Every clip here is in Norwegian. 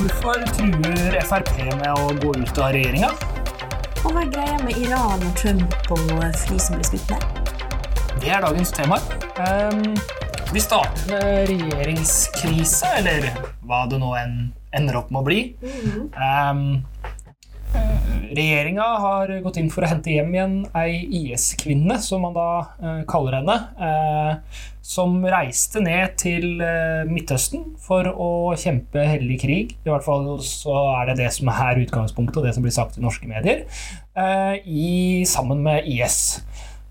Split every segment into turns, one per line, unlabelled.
Hvorfor truer Frp med å gå ut av regjeringa?
Og hva er greia med Iran og Trump og fly som blir skutt ned?
Det er dagens tema. Um, vi starter med regjeringskrise, eller hva det nå enn ender opp med å bli. Um, Regjeringa har gått inn for å hente hjem igjen ei IS-kvinne, som man da uh, kaller henne, uh, som reiste ned til uh, Midtøsten for å kjempe hellig krig. I hvert fall så er det det som er utgangspunktet, og det som blir sagt i norske medier, i, sammen med IS.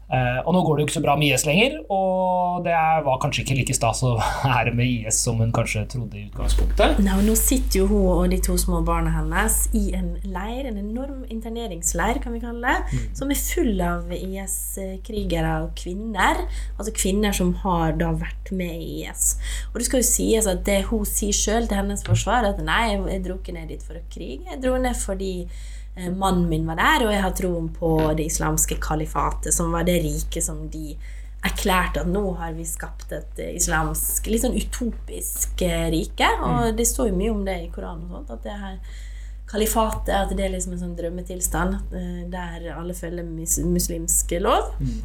Uh, og nå går det jo ikke så bra med IS lenger, og det var kanskje ikke like stas å være med IS som hun kanskje trodde i utgangspunktet.
Nei, Nå sitter jo hun og de to små barna hennes i en leir, en enorm interneringsleir, kan vi kalle det, mm. som er full av IS-krigere og kvinner. Altså kvinner som har da vært med i IS. Og det skal jo sies at det hun sier sjøl til hennes forsvar, at nei, jeg dro ikke ned dit for å krige, jeg dro ned fordi Eh, mannen min var der, og jeg har troen på det islamske kalifatet, som var det riket som de erklærte at nå har vi skapt et eh, islamsk, litt sånn utopisk eh, rike. Og mm. det står jo mye om det i Koranen og sånt, at det her kalifatet at det er liksom en sånn drømmetilstand der alle følger muslimsk lov. Mm.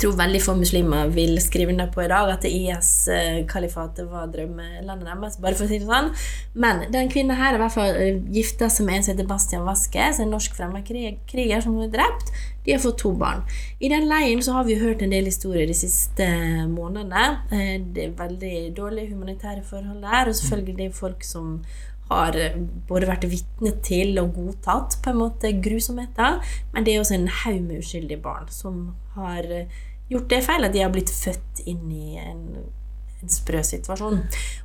Tror veldig få muslimer vil skrive under på i dag at IS-kalifatet var drømmelandet deres. bare for å si det sånn. Men den kvinnen her er i hvert fall eh, gifta som en som heter Bastian Vaskes, en norsk fremmedkriger som er drept. De har fått to barn. I den leiren så har vi hørt en del historier de siste månedene. Eh, det er veldig dårlige humanitære forhold der, og selvfølgelig det er folk som har eh, både vært vitne til og godtatt på en måte grusomheter, men det er også en haug med uskyldige barn som har eh, gjort det feil at de har blitt født inn i en en sprø situasjon.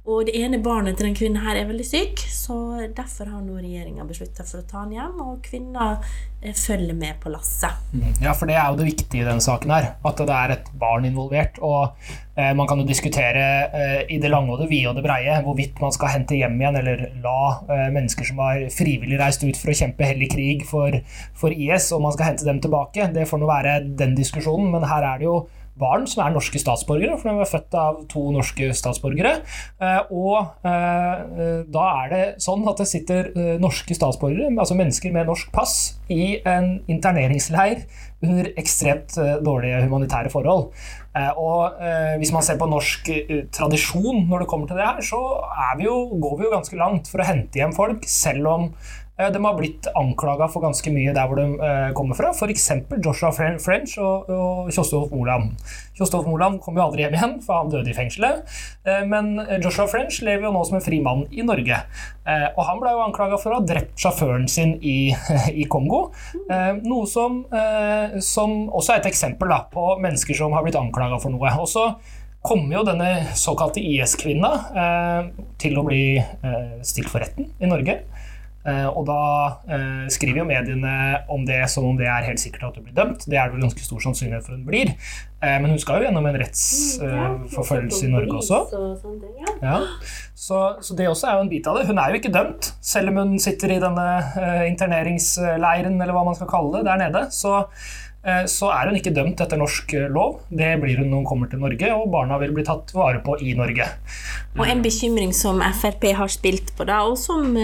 Og det ene barnet til den kvinnen her er veldig syk, så derfor har nå regjeringa beslutta for å ta han hjem, og kvinna eh, følger med på lasset.
Mm. Ja, for det er jo det viktige i denne saken her, at det er et barn involvert. Og eh, man kan jo diskutere eh, i det lange og det vide og det breie hvorvidt man skal hente hjem igjen, eller la eh, mennesker som har frivillig reist ut for å kjempe hellig krig for, for IS, om man skal hente dem tilbake. Det får nå være den diskusjonen, men her er det jo barn som er norske statsborgere, for de er født av to norske statsborgere. Eh, og eh, da er det sånn at det sitter eh, norske statsborgere, altså mennesker med norsk pass, i en interneringsleir under ekstremt dårlige humanitære forhold. Og hvis man ser på norsk tradisjon når det kommer til det her, så vi jo, går vi jo ganske langt for å hente hjem folk, selv om Eh, de har blitt anklaga for ganske mye der hvor de uh, kommer fra. F.eks. Joshua French og, og Kjostolf Moland. Kjostolf Moland kom jo aldri hjem igjen, for han døde i fengselet. Uh, men Joshua French lever jo nå som en fri mann i Norge. Og han ble jo anklaga for å ha drept sjåføren sin i, i Kongo. noe som, som, også er et eksempel da, på mennesker som har blitt anklaga for noe. Og så kommer jo denne såkalte IS-kvinna til å bli stilt for retten i Norge. Eh, og da eh, skriver jo mediene om det som om det er helt sikkert at hun blir dømt. Det er det vel ganske stor sannsynlighet for hun blir. Eh, men hun skal jo gjennom en rettsforfølgelse i Norge også. Ja. Så, så, det også er jo en bit av det. Hun er jo ikke dømt, selv om hun sitter i denne interneringsleiren, eller hva man skal kalle det, der nede. Så så er hun ikke dømt etter norsk lov. Det blir hun når hun kommer til Norge, og barna vil bli tatt vare på i Norge.
Og en bekymring som Frp har spilt på, da, og som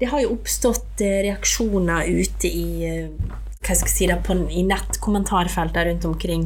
det har jo oppstått eh, reaksjoner ute i eh, hva skal jeg si da, på, i nettkommentarfelter rundt omkring.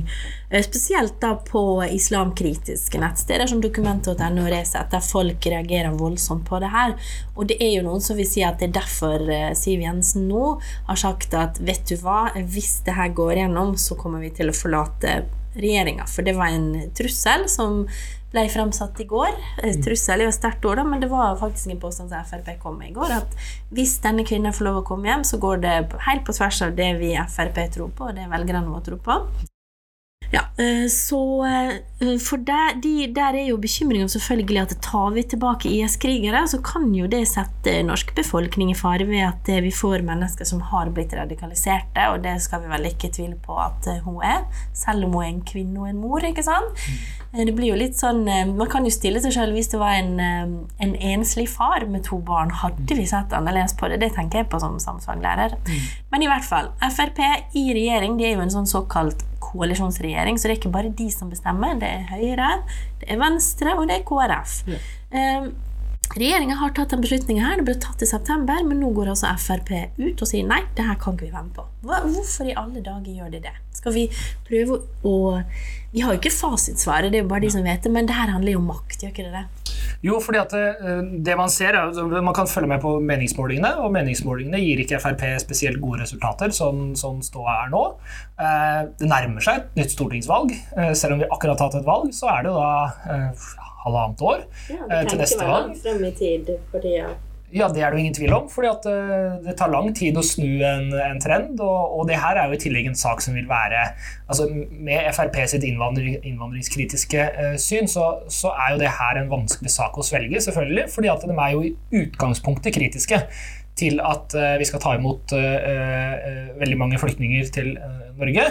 Eh, spesielt da på islamkritiske nettsteder som dokument.no og Resett, der folk reagerer voldsomt på det her. Og det er jo noen som vil si at det er derfor Siv Jensen nå har sagt at vet du hva, hvis det her går gjennom, så kommer vi til å forlate regjeringa. For det var en trussel som ble framsatt i går. Mm. Trussel er jo sterkt ord, men det var faktisk en påstand som Frp kom med i går. At hvis denne kvinnen får lov å komme hjem, så går det helt på tvers av det vi i Frp tror på, og det velgerne våre tror på. Ja, eh, så eh, For der, de, der er jo bekymringa selvfølgelig at tar vi tilbake IS-krigere, så kan jo det sette norsk befolkning i fare ved at vi får mennesker som har blitt radikaliserte, og det skal vi vel ikke tvile på at hun er, selv om hun er en kvinne og en mor, ikke sant? Mm. Det blir jo litt sånn Man kan jo stille seg selv hvis det var en, en enslig far med to barn, hadde vi sett annerledes på det? Det tenker jeg på som samfunnsfaglærer. Mm. Men i hvert fall, Frp i regjering de er jo en sånn såkalt koalisjonsregjering, så det er ikke bare de som bestemmer. Det er Høyre, det er Venstre og det er KrF. Ja. Um, Regjeringa har tatt den beslutningen her, det ble tatt i september, men nå går altså Frp ut og sier nei, det her kan ikke vi være med på. Hvorfor i alle dager gjør de det? Skal vi prøve å Vi har jo ikke fasitsvaret, det er jo bare de som vet det, men det her handler jo om makt, gjør ikke det det?
Jo, fordi at det, eh, det man ser er Man kan følge med på meningsmålingene, og meningsmålingene gir ikke Frp spesielt gode resultater, sånn, sånn ståa er nå. Eh, det nærmer seg et nytt stortingsvalg. Eh, selv om vi akkurat har hatt et valg, så er det jo da halvannet år ja, til neste langt
Frem i tid for tida.
Ja, det er det jo ingen tvil om. fordi at det tar lang tid å snu en, en trend. Og, og, det her er jo i tillegg en sak som vil være altså Med Frp sitt innvandring, innvandringskritiske eh, syn, så, så, er jo det her en vanskelig sak å svelge, selvfølgelig. fordi at de er jo i utgangspunktet kritiske til at eh, vi skal ta imot eh, veldig mange flyktninger til Norge.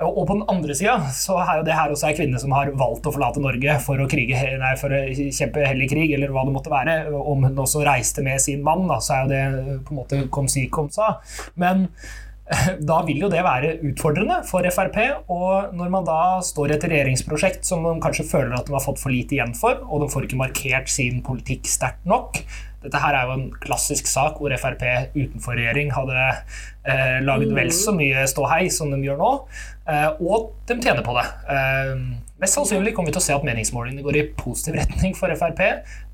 Og på den andre sida så er jo det her også ei kvinne som har valgt å forlate Norge for å, krige, nei, for å kjempe hellig krig, eller hva det måtte være. Om hun også reiste med sin mann, da, så er jo det på en måte kom si, kom sa. Men da vil jo det være utfordrende for Frp. Og når man da står i et regjeringsprosjekt som de kanskje føler at de har fått for lite igjen for, og de får ikke markert sin politikk sterkt nok, dette her er jo en klassisk sak hvor Frp utenfor regjering hadde eh, laget vel så mye ståhei som de gjør nå, og de tjener på det. Eh, mest sannsynlig kommer vi til å se at meningsmålingene går i positiv retning for Frp.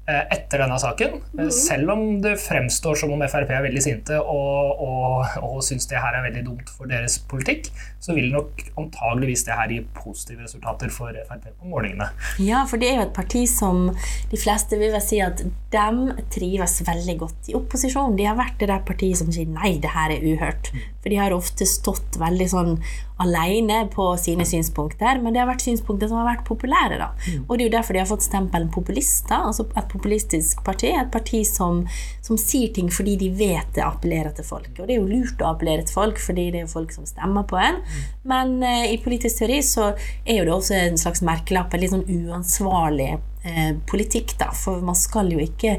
Eh, etter denne saken. Mm. Selv om det fremstår som om Frp er veldig sinte og, og, og syns det her er veldig dumt for deres politikk, så vil nok antageligvis det her gi positive resultater for Frp på målingene.
Ja, for det er jo et parti som de fleste vil si at de trives veldig godt i opposisjon. De har vært det der partiet som sier nei, det her er uhørt. Mm. For de har ofte stått veldig sånn alene på sine synspunkter, men det har vært synspunkter som har vært populære. da. Mm. Og det er jo derfor de har fått stempelen populister, altså et populistisk parti. Et parti som, som, sier ting fordi de vet det appellerer til folk. Og det er jo lurt å appellere til folk, fordi det er folk som stemmer på en. Mm. Men eh, i politisk teori så er jo det også en slags merkelapp, en litt sånn uansvarlig eh, politikk, da. For man skal jo ikke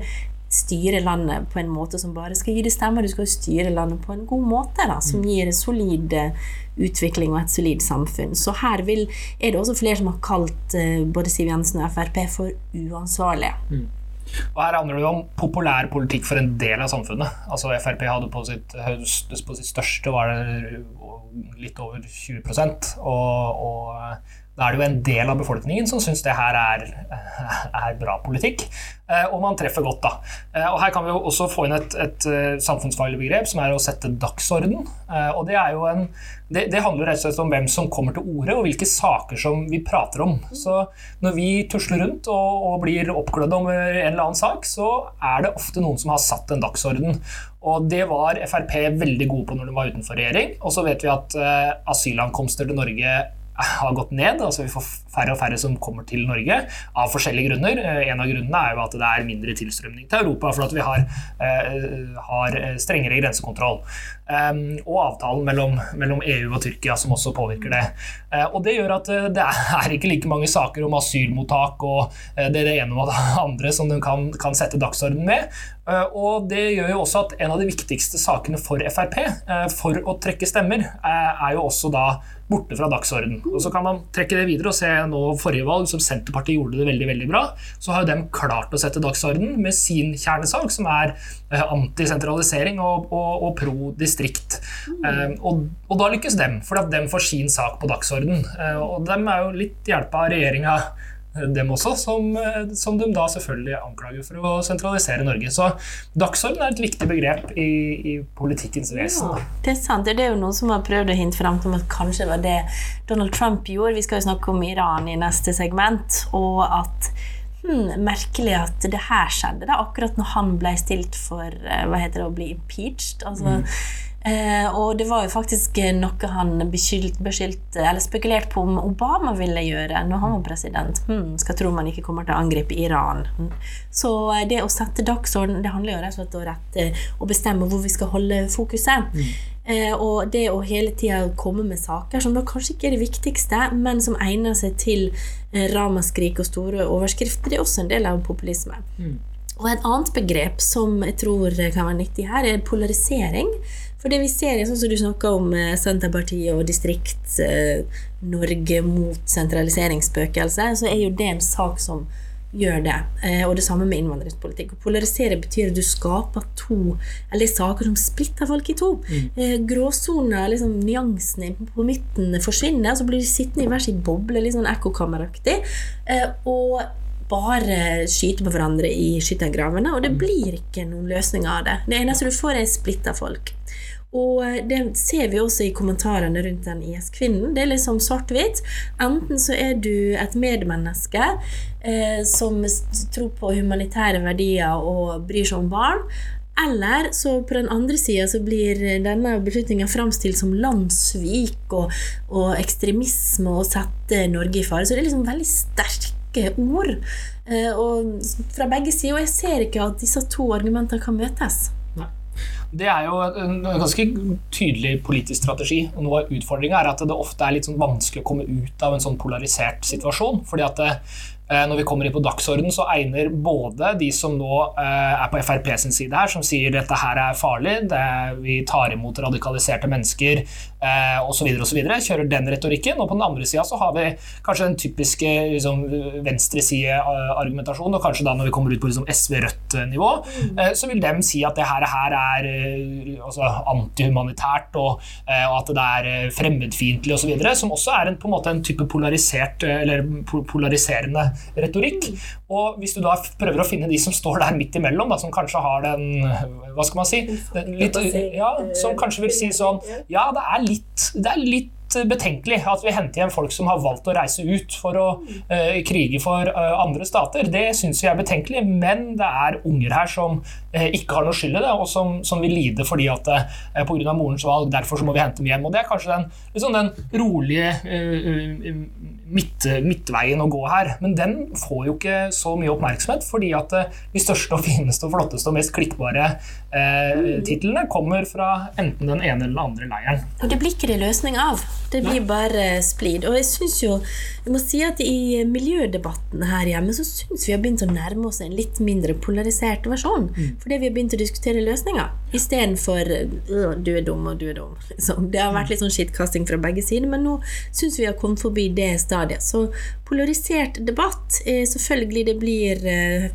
styre landet på en måte som bare skal gi det stemmer. Du skal jo styre landet på en god måte, da, som gir en solid eh, utvikling og et solid samfunn. Så her vil, er det også flere som har kalt uh, både Siv Jensen og Frp for uansvarlige. Mm.
Og Her handler det om populær politikk for en del av samfunnet. Altså Frp hadde på sitt, på sitt største var det litt over 20 og, og da er det jo en del av befolkningen som syns det her er, er, bra politikk. Eh, og man treffer godt, da. Eh, og her kan vi jo også få inn et, et eh, samfunnsfaglig begrep, som er å sette dagsorden. Og det, er jo en, det, det handler rett og slett om hvem som kommer til orde, og hvilke saker som vi prater om. Så når vi tusler rundt og, og blir oppglødd om en eller annen sak, så er det ofte noen som har satt en dagsorden. Og det var Frp veldig gode på når de var utenfor regjering. Og så vet vi at asylankomster til Norge har gått ned. altså Vi får færre og færre som kommer til Norge av forskjellige grunner. Eh, en av grunnene er jo at det er mindre tilstrømning til Europa for at vi har, uh, har strengere grensekontroll. Um, og avtalen mellom, mellom, EU og Tyrkia som også påvirker det. Og Det gjør at det er ikke like mange saker om asylmottak og det det, det ene og det andre som de kan, kan sette dagsorden med. Og Det gjør jo også at en av de viktigste sakene for Frp, for å trekke stemmer, er jo også da borte fra dagsorden. Og Så kan man trekke det videre og se nå forrige valg, som Senterpartiet gjorde det veldig veldig bra. Så har jo dem klart å sette dagsorden med sin kjernesak, som er eh, antisentralisering og, og, og pro distrikt. Mm. og, og, da lykkes dem, for at dem får sin sak på dagsorden. Eh, og dem er jo litt hjelpa av regjeringa dem også, som, som, de da selvfølgelig anklager for å sentralisere Norge. Så dagsorden er et viktig begrep i, i politikkens vesen. Ja,
det er sant. Det er jo noen som har prøvd å hinte fram til at kanskje det var det Donald Trump gjorde. Vi skal jo snakke om Iran i neste segment. og at hmm, merkelig at det her skjedde, da, akkurat når han ble stilt for eh, hva heter det, å bli impeached. altså mm Eh, og det var jo faktisk noe han beskyldte beskyldt, eller spekulerte på om Obama ville gjøre når han var president. Hmm, skal tro man ikke kommer til å angripe Iran. Så eh, det å sette dagsorden det handler jo rett og slett om rette å bestemme hvor vi skal holde fokuset. Mm. Eh, og det å hele tida komme med saker som da kanskje ikke er det viktigste, men som egner seg til eh, ramaskrik og store overskrifter, det er også en del av populisme. Mm. Og et annet begrep som jeg tror kan være nyttig her, er polarisering. For det vi ser, sånn som du snakka om eh, Senterpartiet og Distrikts-Norge eh, mot sentraliseringsspøkelset, så er jo det en sak som gjør det. Eh, og det samme med innvandringspolitikk. Å polarisere betyr at du skaper to eller saker som splitter folk i to. Mm. Gråsoner, liksom nyansene på midten forsvinner, og så blir de sittende i hver sin boble, litt sånn ekkokammeraktig. Og bare skyte på hverandre i skyttergravene, og det mm. blir ikke noen løsning av det. Det eneste du får, er splitta folk. Og eh, det ser vi også i kommentarene rundt den IS-kvinnen. Det er liksom svart-hvitt. Enten så er du et medmenneske eh, som tror på humanitære verdier og bryr seg om barn. Eller så på den andre sida så blir denne beslutningen framstilt som landssvik og, og, ekstremisme og sette Norge i fare. Så det er liksom veldig sterke ord eh, fra begge sider. Og jeg ser ikke at disse to argumentene kan møtes.
Det er jo en ganske tydelig politisk strategi. og Noe av utfordringa er at det ofte er litt sånn vanskelig å komme ut av en sånn polarisert situasjon. fordi at det, Eh, når vi kommer inn på dagsorden, så egner både de som nå eh, er på Frp sin side her, som sier dette her er farlig, er, vi tar imot radikaliserte mennesker osv., eh, osv., kjører den retorikken. Og på den andre sida så har vi kanskje den typiske liksom, venstresideargumentasjonen, og kanskje da når vi kommer ut på liksom, SV-Rødt-nivå, mm. så vil dem si at det her, her er altså, antihumanitært, og, og, at det er fremmedfiendtlig osv., som også er en, på en måte en type polarisert, eller polariserende retorikk. Og hvis du da prøver å finne de som står der midt imellom, da, som kanskje har den Hva skal man si? Litt, ja, som kanskje vil si sånn Ja, det er litt, det er litt betenkelig at vi henter hjem folk som har valgt å reise ut for å uh, krige for uh, andre stater. Det syns vi er betenkelig, men det er unger her som uh, ikke har noe skyld i det, og som, som vil lide fordi at uh, pga. morens valg, derfor så må vi hente dem hjem. Og Det er kanskje den, liksom den rolige midt, midtveien å gå her. Men den får jo ikke så mye oppmerksomhet, fordi at eh, de største og fineste og flotteste og mest klikkbare eh, titlene kommer fra enten den ene eller den andre leiren.
Og det blir ikke det løsning av. Det blir bare splid. Og jeg syns jo jeg må si at i miljødebatten her hjemme så syns vi har begynt å nærme oss en litt mindre polarisert versjon. Mm. Fordi vi har begynt å diskutere løsninger istedenfor du er dum og du er dum. Så Det har vært litt sånn skittkasting fra begge sider, men nå syns vi har kommet forbi det stedet stadiet. Så polarisert debatt er selvfølgelig det blir eh,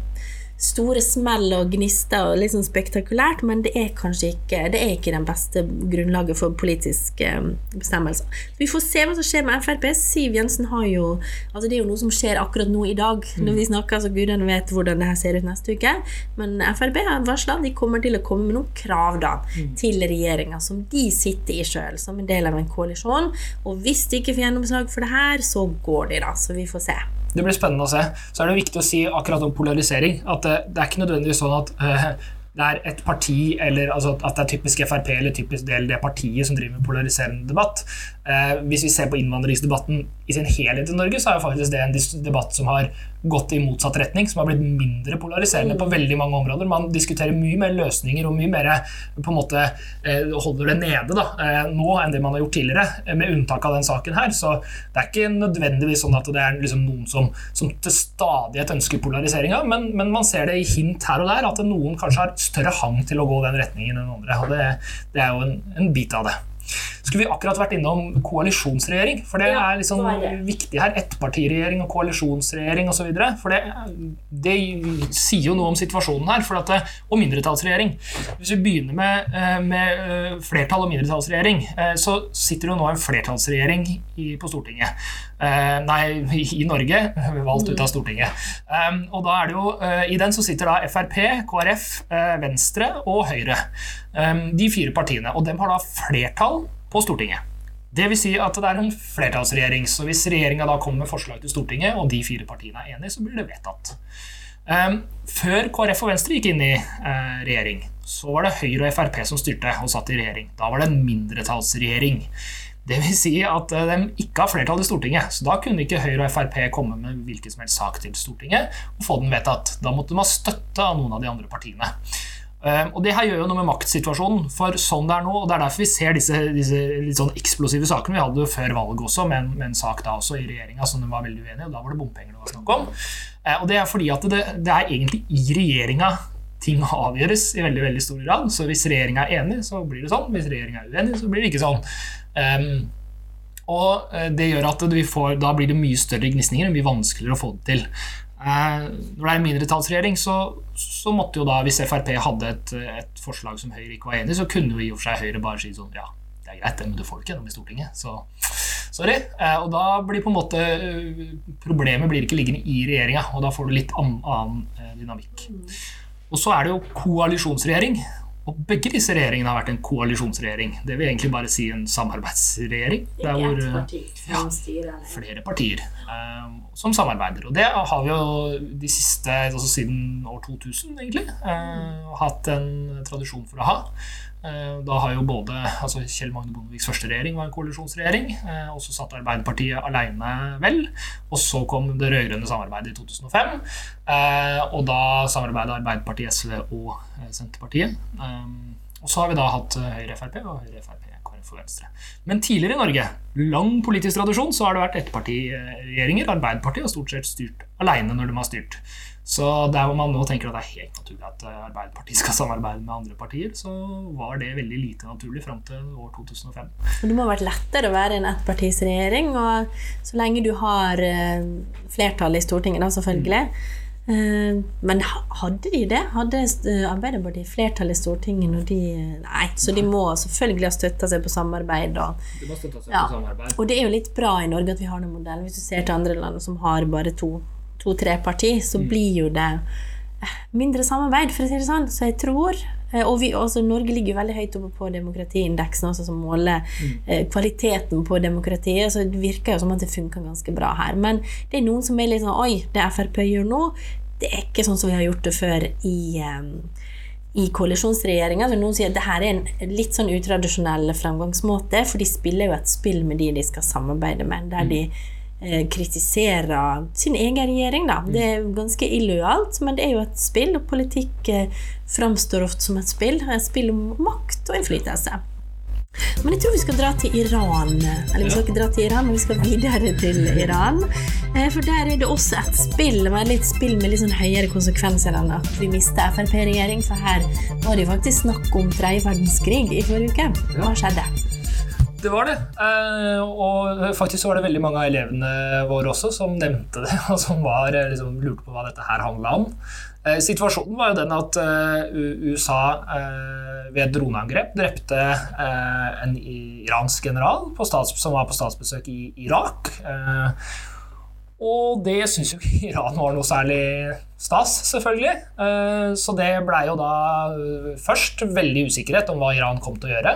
store smell og gnister og litt sånn spektakulært, men det er kanskje ikke det er ikke den beste grunnlaget for politiske eh, bestemmelser. vi får se hva som skjer med Frp. Siv Jensen har jo altså Det er jo noe som skjer akkurat nå i dag. Når vi snakker, så gudene vet hvordan det her ser ut neste uke. Men Frp har varsla de kommer til å komme med noen krav da mm. til regjeringa, som de sitter i sjøl, som en del av en koalisjon. Og hvis de ikke får gjennomslag for det her, så går de, da. Så vi får se.
Det blir spennende å se. Så er det viktig å si akkurat om polarisering at det, det er ikke nødvendigvis sånn at uh, det er et parti, eller altså at det er typisk Frp eller typisk del det partiet som driver med polariserende debatt. Uh, hvis vi ser på innvandringsdebatten i sin helhet i Norge, så er jo faktisk det en debatt som har gått i motsatt retning, som har blitt mindre polariserende på veldig mange områder. Man diskuterer mye mer løsninger og mye mer på en måte eh, holder det nede da, eh, nå enn det man har gjort tidligere, eh, med unntak av den saken her. Så det er ikke nødvendigvis sånn at det er liksom noen som, som til stadighet ønsker polariseringa, men, men, man ser det i hint her og der at noen kanskje har større hang til å gå den retningen enn andre. og Det, det er jo en, en bit av det skulle vi akkurat vært innom koalisjonsregjering. For det er liksom viktig her. Ettpartiregjering og koalisjonsregjering osv. For det, det, sier jo noe om situasjonen her. Det, og mindretallsregjering. Hvis vi begynner med, eh, med eh, flertall og mindretallsregjering, eh, så sitter det jo nå en flertallsregjering på Stortinget. Nei, i Norge, valgt ut av Stortinget. Og da er det jo, I den så sitter da Frp, KrF, Venstre og Høyre. De fire partiene. Og dem har da flertall på Stortinget. Det vil si at det er en flertallsregjering. Så hvis regjeringa da kommer med forslag til Stortinget, og de fire partiene er enige, så blir det vedtatt. Før KrF og Venstre gikk inn i regjering, så var det Høyre og Frp som styrte og satt i regjering. Da var det en mindretallsregjering. Det vil si at uh, de ikke har flertall i Stortinget. Så da kunne ikke Høyre og Frp komme med hvilken som helst sak til Stortinget og få den vedtatt. Da måtte de ha støtte av noen av de andre partiene. Um, og Det her gjør jo noe med maktsituasjonen. For sånn det er nå, og det er derfor vi ser disse, disse litt sånn eksplosive sakene. Vi hadde jo før valget også, med en, med en sak da også i regjeringa som de var veldig uenige og Da var det bompenger det var snakk om. Uh, og Det er fordi at det, det er egentlig i regjeringa ting avgjøres i veldig veldig stor grad. Så hvis regjeringa er enig, så blir det sånn. Hvis regjeringa er uenig, så blir det ikke sånn. Um, og eh, det gjør at får, da blir det mye større gnisninger, mye vanskeligere å få det til. Uh, når det er en mindretallsregjering, så, så måtte jo da, hvis Frp hadde et, et, forslag som Høyre ikke var enig i, så kunne jo i og for seg Høyre bare si sånn Ja, det er greit, men du får ikke gjennom i Stortinget. Så sorry. Uh, og da blir på en måte Problemet blir ikke liggende i regjeringa, og da får du litt annen, annen dynamikk. Og så er det jo koalisjonsregjering. Og begge disse regjeringene har vært en koalisjonsregjering. Det vil egentlig bare si en samarbeidsregjering.
Der hvor parti ja,
flere partier um, som samarbeider. Og det har vi jo de siste, altså siden år 2000, egentlig, uh, hatt en tradisjon for å ha. Eh, da har jo både altså Kjell Magne Bondeviks første regjering var en koalisjonsregjering. Eh, og så satt Arbeiderpartiet alene, vel. Og så kom det rød-grønne samarbeidet i 2005. Eh, og da samarbeidet Arbeiderpartiet, SV og Senterpartiet. Og så har vi da hatt Høyre-Frp og Høyre-Frp. For Venstre. Men tidligere i Norge, lang politisk tradisjon, så har det vært ettpartiregjeringer. Arbeiderpartiet har stort sett styrt alene når de har styrt. Så der hvor man nå tenker at det er helt naturlig at eh, Arbeiderpartiet skal samarbeide med andre partier, så var det veldig lite naturlig fram til år 2005.
Det må ha vært lettere å være en ettpartisregjering, og så lenge du har eh, flertall i Stortinget, da selvfølgelig. Mm. Men hadde de det? Hadde Arbeiderpartiet flertall i Stortinget når de Nei, så de må selvfølgelig ha støtta seg på samarbeid. Og,
de må seg ja. på samarbeid.
og det er jo litt bra i Norge at vi har den modellen. Hvis du ser til andre land som har bare to to-tre parti, så mm. blir jo det eh, mindre samarbeid, for å si det sånn. Så jeg tror eh, Og vi, også, Norge ligger jo veldig høyt oppe på demokratiindeksen, også, som måler mm. eh, kvaliteten på demokratiet. Så det virker jo som at det funker ganske bra her. Men det er noen som er litt sånn Oi, det Frp gjør nå, det er ikke sånn som vi har gjort det før i um, i koalisjonsregjeringa. Noen sier at dette er en litt sånn utradisjonell fremgangsmåte, for de spiller jo et spill med de de skal samarbeide med, der de Eh, kritiserer sin egen regjering. Da. Det er ganske illojalt, men det er jo et spill, og politikk eh, framstår ofte som et spill. Et spill om makt og innflytelse. Men jeg tror vi skal dra til Iran. Eller vi skal ikke dra til Iran, men vi skal videre til Iran. Eh, for der er det også et spill, men litt spill med litt sånn høyere konsekvenser enn at vi mister Frp-regjering. For her var det jo faktisk snakk om tredje verdenskrig i forrige uke. Hva skjedde?
Det var det. Eh, og faktisk var det veldig mange av elevene våre også som nevnte det, og som var, eh, liksom, lurte på hva dette her handla om. Eh, situasjonen var jo den at USA ved et droneangrep drepte en iransk general som var på statsbesøk i Irak. Og det syns jo ikke Iran var noe særlig stas, selvfølgelig. Så det blei jo da først veldig usikkerhet om hva Iran kom til å gjøre.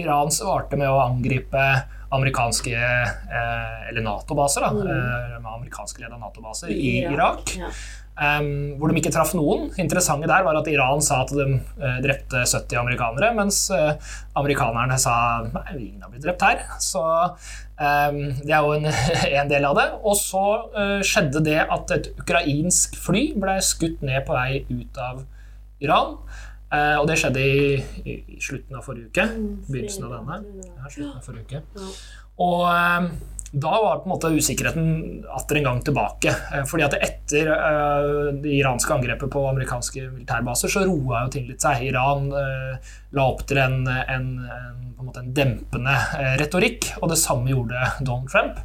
Iran svarte med å angripe amerikanske eh, eller Nato-baser, da. mm. eh, amerikanskledede Nato-baser i Irak. Ja. Um, hvor de ikke traff noen. Interessante der var at Iran sa at de uh, drepte 70 amerikanere, mens uh, amerikanerne sa nei, ingen har blitt drept her. Så det er jo en, en, del av det. Og så uh, skjedde det at et ukrainsk fly ble skutt ned på vei ut av Iran. Eh, og det skjedde i, i, i, slutten av forrige uke. Mm, begynnelsen av denne. Ja, slutten av forrige uke. Og eh, da var på en måte usikkerheten atter en gang tilbake. Eh, fordi at etter uh, det iranske angrepet på amerikanske militærbaser, så roa jo ting litt seg. Iran uh, la opp til en, en, en, en, en dempende retorikk, og det samme gjorde Donald Trump.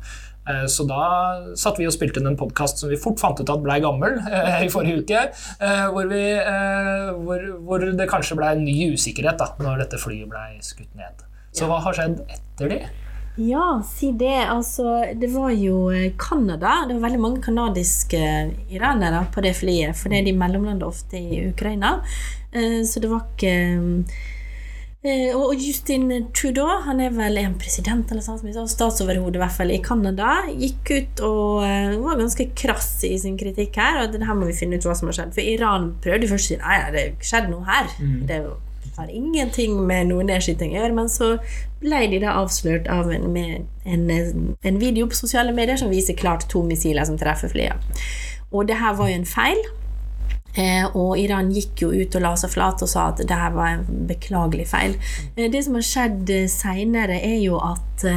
Eh, så da satt vi og spilte inn en podkast som vi fort fant ut at blei gammel eh, i forrige uke. Eh, hvor, vi, hvor, hvor det kanskje blei ny usikkerhet da, når dette flyet blei skutt ned. Så hva har skjedd etter det?
Ja, si det. Altså, det var jo Canada. Det var veldig mange canadiske iranere på det flyet, for det er de mellomlander ofte i Ukraina. Så det var ikke Eh, og Justin Trudeau, han er vel en president eller sånn, statsoverhode i hvert fall i Canada, gikk ut og var ganske krass i sin kritikk her. Og det her må vi finne ut hva som har skjedd. For Iran prøvde først å si nei, det skjedde noe her. Mm. Det har ingenting med noe nedskyting å gjøre. Men så ble de da avslørt av en, en, en video på sosiale medier som viser klart to missiler som treffer flyet. Og det her var jo en feil. Eh, og Iran gikk jo ut og la seg flat og sa at det her var en beklagelig feil. Eh, det som har skjedd eh, seinere, er jo at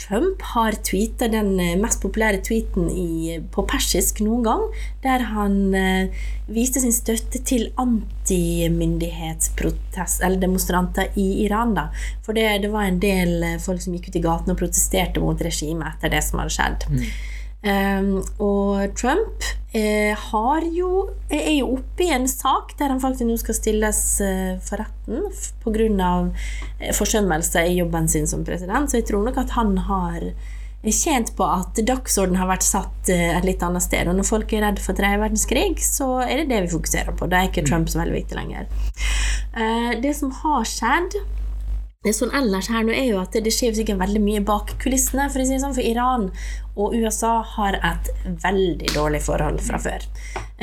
Trump har tweeta den mest populære tweeten i, på persisk noen gang, der han eh, viste sin støtte til antimyndighetsdemonstranter i Iran. Da. For det, det, var en del folk som gikk ut i gatene og protesterte mot regimet etter det som hadde skjedd. Mm. Um, og Trump eh, har jo, er jo oppe i en sak der han faktisk nå skal stilles eh, for retten pga. Eh, forsømmelse i jobben sin som president. Så jeg tror nok at han har tjent på at dagsorden har vært satt et litt annet sted. Og når folk er redd for tredje verdenskrig, så er det det vi fokuserer på. Da er ikke Trump så veldig viktig lenger. Det som har skjedd det sånn ellers her nå er jo at det skjer sikkert veldig mye bak kulissene. For, si sånn, for Iran og USA har et veldig dårlig forhold fra før.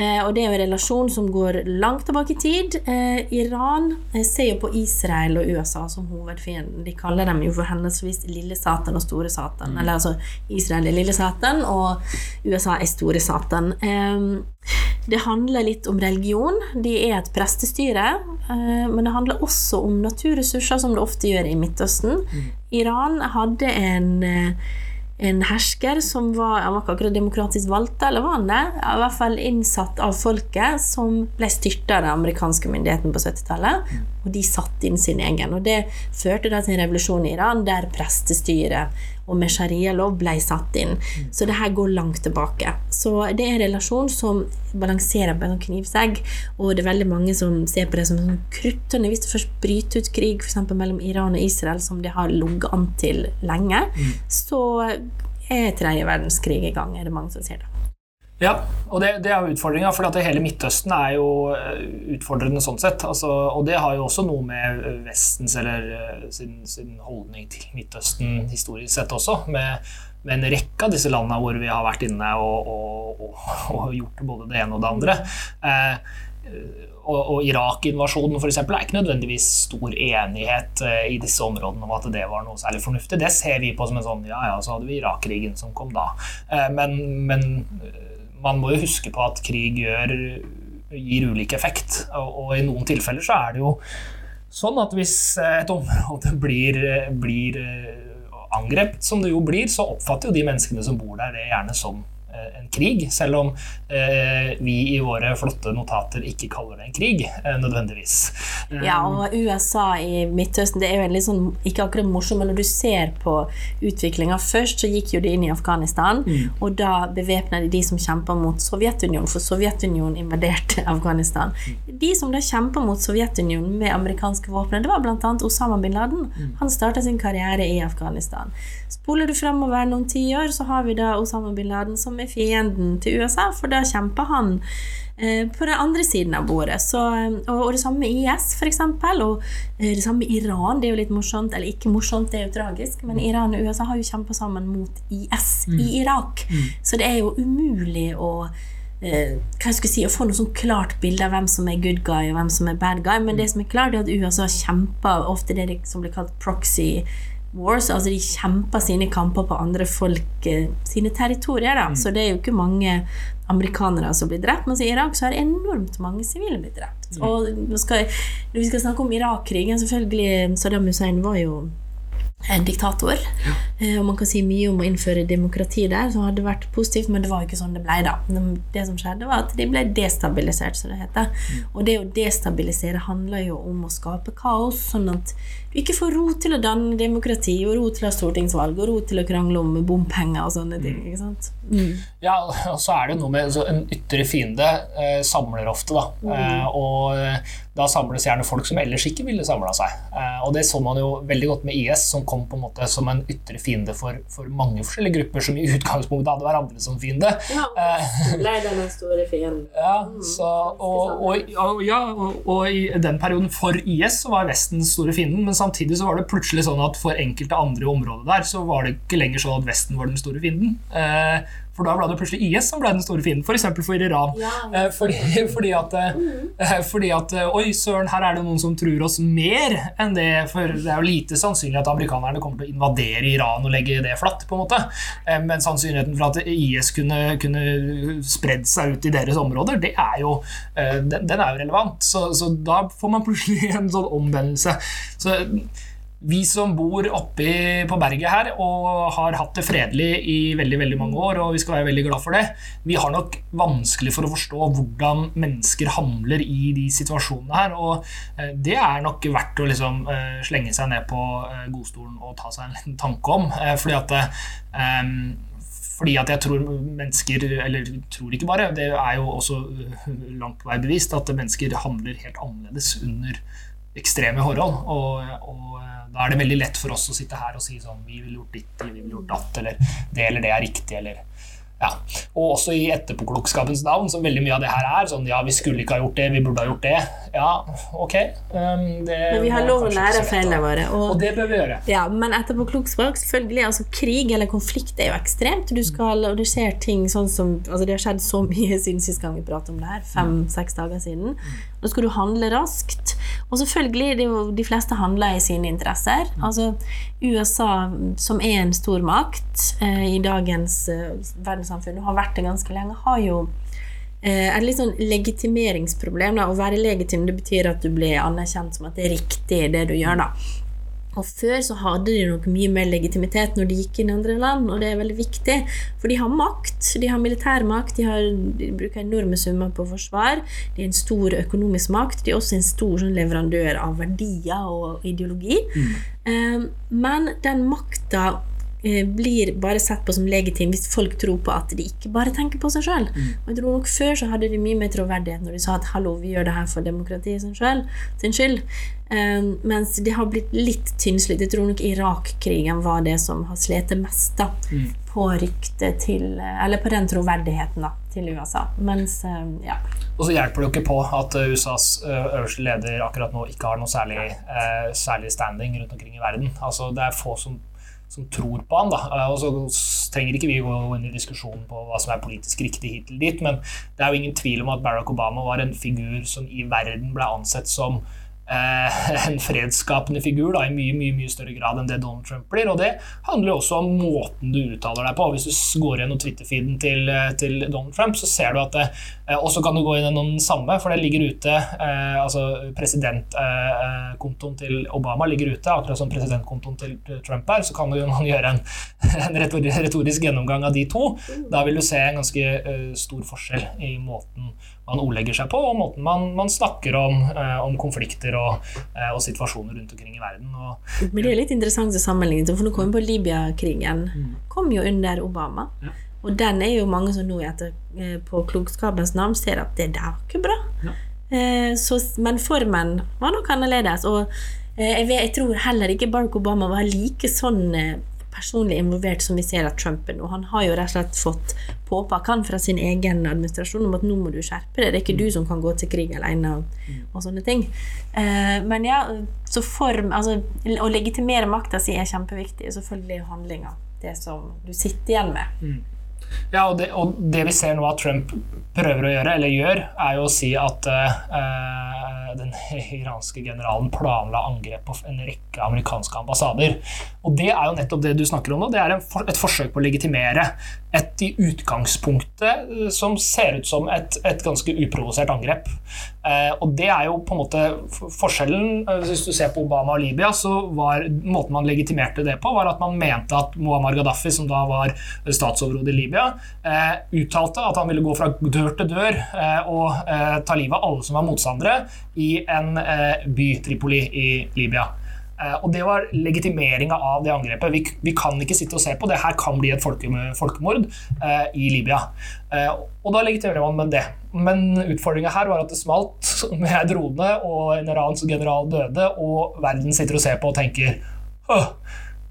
Eh, og det er jo en relasjon som går langt tilbake i tid. Eh, Iran eh, ser jo på Israel og USA som hovedfienden. De kaller dem jo for henholdsvis lille Satan og store Satan. Eller altså Israel er lille Satan, og USA er store Satan. Eh, det handler litt om religion. De er et prestestyre. Men det handler også om naturressurser, som det ofte gjør i Midtøsten. Mm. Iran hadde en, en hersker som var Han var ikke akkurat demokratisk valgt, eller var han det? I hvert fall innsatt av folket, som ble styrta av den amerikanske myndigheten på 70-tallet. Mm. Og de satte inn sin egen. Og det førte da til en revolusjon i Iran der prestestyret og med sharialov ble satt inn. Mm. Så det her går langt tilbake. Så det er en relasjon som balanserer på en knivsegg, og det er veldig mange som ser på det som en kruttønne. Hvis det først bryter ut krig f.eks. mellom Iran og Israel, som det har ligget an til lenge, mm. så er tredje verdenskrig i gang, er det mange som sier det.
Ja, og det, det er jo utfordringa, for hele Midtøsten er jo eh, utfordrende sånn sett. Altså, og det har jo også noe med Vestens eller eh, sin, sin holdning til Midtøsten historisk sett også. Med, med, en rekke av disse landene hvor vi har vært inne og, og, og, og gjort både det ene og det andre. Eh, og, og Irak-invasjonen er ikke nødvendigvis stor enighet eh, i disse områdene om at det var noe særlig fornuftig. Det ser vi på som en sånn ja ja, så hadde vi Irak-krigen som kom da. Eh, men, men man må jo huske på at krig gjør, gir ulik effekt. Og, og, i noen tilfeller så er det jo sånn at hvis et område blir, blir eh, angrepet, som det jo blir, så oppfatter jo de menneskene som bor der, det gjerne som en krig, selv om eh, vi i våre flotte notater ikke kaller det en krig, eh, nødvendigvis.
Ja, og USA i Midtøsten det er jo en litt sånn, ikke akkurat morsom, men når du ser på utviklinga Først så gikk jo de inn i Afghanistan, mm. og da bevæpna de de som kjempa mot Sovjetunionen, for Sovjetunionen invaderte Afghanistan. De som da kjempa mot Sovjetunionen med amerikanske våpen, det var bl.a. Osama bin Laden. Mm. Han starta sin karriere i Afghanistan. Spoler du fremover noen tiår, så har vi da Osama bin Laden som er fienden til USA, for da kjemper han eh, på den andre siden av bordet. Så, og, og, det samme med IS, f.eks. Og eh, det samme med Iran. Det er jo litt morsomt, eller ikke morsomt, det er jo tragisk, men Iran og USA har jo kjempa sammen mot IS mm. i Irak. Mm. Så det er jo umulig å eh, hva jeg skulle si, å få noe sånn klart bilde av hvem som er good guy og hvem som er bad guy. Men det som er klart, er at USA kjemper ofte det som blir kalt proxy wars. Altså de kjemper sine kamper på andre folk eh, sine territorier. Da. Mm. Så det er jo ikke mange amerikanere som blir drept. Mens i Irak så har enormt mange sivile blitt drept. Mm. Og skal, vi skal snakke om Irak-krigen, selvfølgelig Saddam Hussein var jo en diktator. Ja. Eh, og man kan si mye om å innføre demokrati der, som hadde vært positivt, men det var jo ikke sånn det ble. da. Det som skjedde, var at de ble destabilisert, som det heter. Mm. Og det å destabilisere handler jo om å skape kaos, sånn at du ikke får ro til å danne demokrati, og ro til å ha stortingsvalg, og ro til å krangle om bompenger og sånne ting. ikke sant?
Mm. Ja, og så er det noe med En ytre fiende eh, samler ofte, da. Mm. Eh, og eh, da samles gjerne folk som ellers ikke ville samla seg. Eh, og det så man jo veldig godt med IS, som kom på en måte som en ytre fiende for, for mange forskjellige grupper som i utgangspunktet hadde hverandre som fiende.
Ja, eh, ble den store fienden.
Ja, mm. så, og, og, og, ja, og, i den perioden for IS så var Vesten store fienden. men samtidig så var det plutselig sånn at for enkelte andre områder der, så var det ikke lenger sånn at Vesten var den store fienden. Eh, for da ble det plutselig IS som ble den store fienden, f.eks. For, for Iran. Ja, eh, fordi, fordi, at, mm. fordi, at, Oi, søren, her er det noen som tror oss mer enn det. For det er jo lite sannsynlig at amerikanerne kommer til å invadere Iran og legge det flatt. på en måte. Men sannsynligheten for at IS kunne, kunne spredd seg ut i deres områder, det er jo, den, den er jo relevant. Så, så da får man plutselig en sånn omvendelse. Så vi som bor oppe på berget her og har hatt det fredelig i veldig veldig mange år, og vi skal være veldig glad for det, vi har nok vanskelig for å forstå hvordan mennesker handler i de situasjonene her. Og eh, det er nok verdt å liksom eh, slenge seg ned på eh, godstolen og ta seg en liten tanke om. Fordi at fordi at jeg tror mennesker, eller tror ikke bare, det er jo også langt vei bevist at mennesker handler helt annerledes under ekstreme forhold. Og, og, da er det veldig lett for oss å sitte her og si sånn Vi ville gjort ditt, eller vi ville gjort datt, eller det eller det er riktig, eller ja. Og også i etterpåklokskapens navn, som veldig mye av det her er. Sånn ja, vi skulle ikke ha gjort det, vi burde ha gjort det. Ja, ok. Um,
det men vi har lov å lære av feilene våre.
Og, og, det bør vi gjøre.
Ja, Men etterpåklokskap, selvfølgelig. altså Krig eller konflikt er jo ekstremt. Du skal, og det skjer ting sånn som altså Det har skjedd så mye siden sist gang vi pratet om det her. Fem-seks dager siden. Nå skal du handle raskt. Og selvfølgelig, det jo, de fleste handler i sine interesser. Altså USA, som er en stormakt eh, i dagens eh, verdenssamfunn, og har vært det ganske lenge, har jo eh, et litt sånn legitimeringsproblem. Da. Å være legitim det betyr at du blir anerkjent som at det er riktig, det du gjør. da. Og før så hadde de nok mye mer legitimitet når de gikk inn i andre land, og det er veldig viktig, for de har makt. De har militærmakt, de, har, de bruker enorme summer på forsvar, de er en stor økonomisk makt, de er også en stor sånn, leverandør av verdier og ideologi. Mm. Um, men den makta blir bare sett på som legitim hvis folk tror på at de ikke bare tenker på seg sjøl. Mm. jeg tror nok Før så hadde de mye mer troverdighet når de sa at 'hallo, vi gjør det her for demokratiet sin, selv, sin skyld'. Um, mens det har blitt litt tynnslitt. Jeg tror nok Irak-krigen var det som har slitt mest da, mm. på ryktet til Eller på den troverdigheten da, til USA. Mens, um, ja.
Og så hjelper det jo ikke på at USAs øverste leder akkurat nå ikke har noe særlig, uh, særlig standing rundt omkring i verden. Altså, det er få som som tror på han. da, eh, og så trenger ikke vi gå inn i diskusjonen på hva som er politisk riktig hit eller dit, men det er jo ingen tvil om at Barack Obama var en figur som i verden ble ansett som en fredsskapende figur da, i mye mye, mye større grad enn det Donald Trump blir. Og det handler jo også om måten du uttaler deg på. Hvis du går gjennom Twitter-feeden til, eh, til, Donald Trump, så ser du at det eh, Og så kan du gå inn gjennom den samme, for det ligger ute eh, altså Presidentkontoen til Obama ligger ute, akkurat som presidentkontoen til Trump er. Så kan du gjøre en, en retorisk gjennomgang av de to. Da vil du se en ganske stor forskjell i måten man ordlegger seg på, og måten man, man snakker om, eh, om konflikter og, eh, og, situasjoner rundt omkring i verden. Og,
Men det er litt interessant å sammenligne, for nå kom vi på Libya-krigen. Mm. kom jo under Obama. Ja. Og den er jo mange som nå etter, eh, på klokskapens navn ser at det der var ikke bra. Ja. Eh, så, men formen var nok annerledes. Og eh, jeg, vet, jeg, tror heller ikke Barack Obama var like sånn personlig involvert som vi ser at Trump er nå. Han har jo rett og slett fått påpakk han fra sin egen administrasjon om at nå må du skjerpe deg. Det er ikke du som kan gå til krig alene og, og sånne ting. Eh, men ja, så form Altså, å legitimere makta si er kjempeviktig. Selvfølgelig er handlinga det som du sitter igjen med. Mm.
Ja, og det, og det, vi ser nå at Trump prøver å gjøre, eller gjør, er jo å si at uh, den iranske generalen planla angrep på en rekke amerikanske ambassader. Og det er jo nettopp det du snakker om nå. Det er for, et forsøk på å legitimere et i utgangspunktet uh, som ser ut som et, et ganske uprovosert angrep. Eh, og det er jo på en måte forskjellen. Hvis du ser på Obama og Libya, så var måten man legitimerte det på, var at man mente at Muammar Gaddafi, som da var statsoverhode i Libya, Libya, eh, uttalte at han ville gå fra dør til dør eh, og eh, ta livet av alle som var motstandere, i en eh, by, Tripoli, i Libya. Eh, og Det var legitimeringa av det angrepet. Vi, vi, kan ikke sitte og se på. Det her kan bli et folkemord eh, i Libya. og da legitimerer man med det. Men utfordringa her var at det smalt med drone, og en iransk general døde, og verden sitter og ser på og tenker Åh,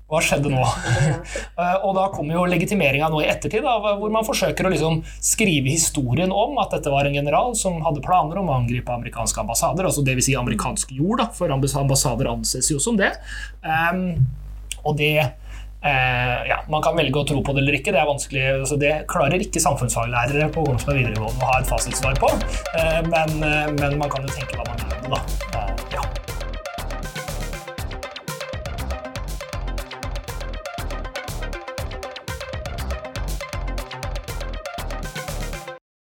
hva skjedde nå? Eh, og da kommer jo legitimeringa nå i ettertid, da, hvor man forsøker å liksom skrive historien om at dette var en general som hadde planer om å angripe amerikanske ambassader, altså dvs. Si amerikansk jord, da, for ambassader anses jo som det. Um, og det Uh, ja, Man kan velge å tro på det eller ikke. Det er vanskelig, altså det klarer ikke samfunnsfaglærere på Kongsberg videregående å ha et fasitsvar på. Uh, men, uh, men, man kan jo tenke hva man mener. da.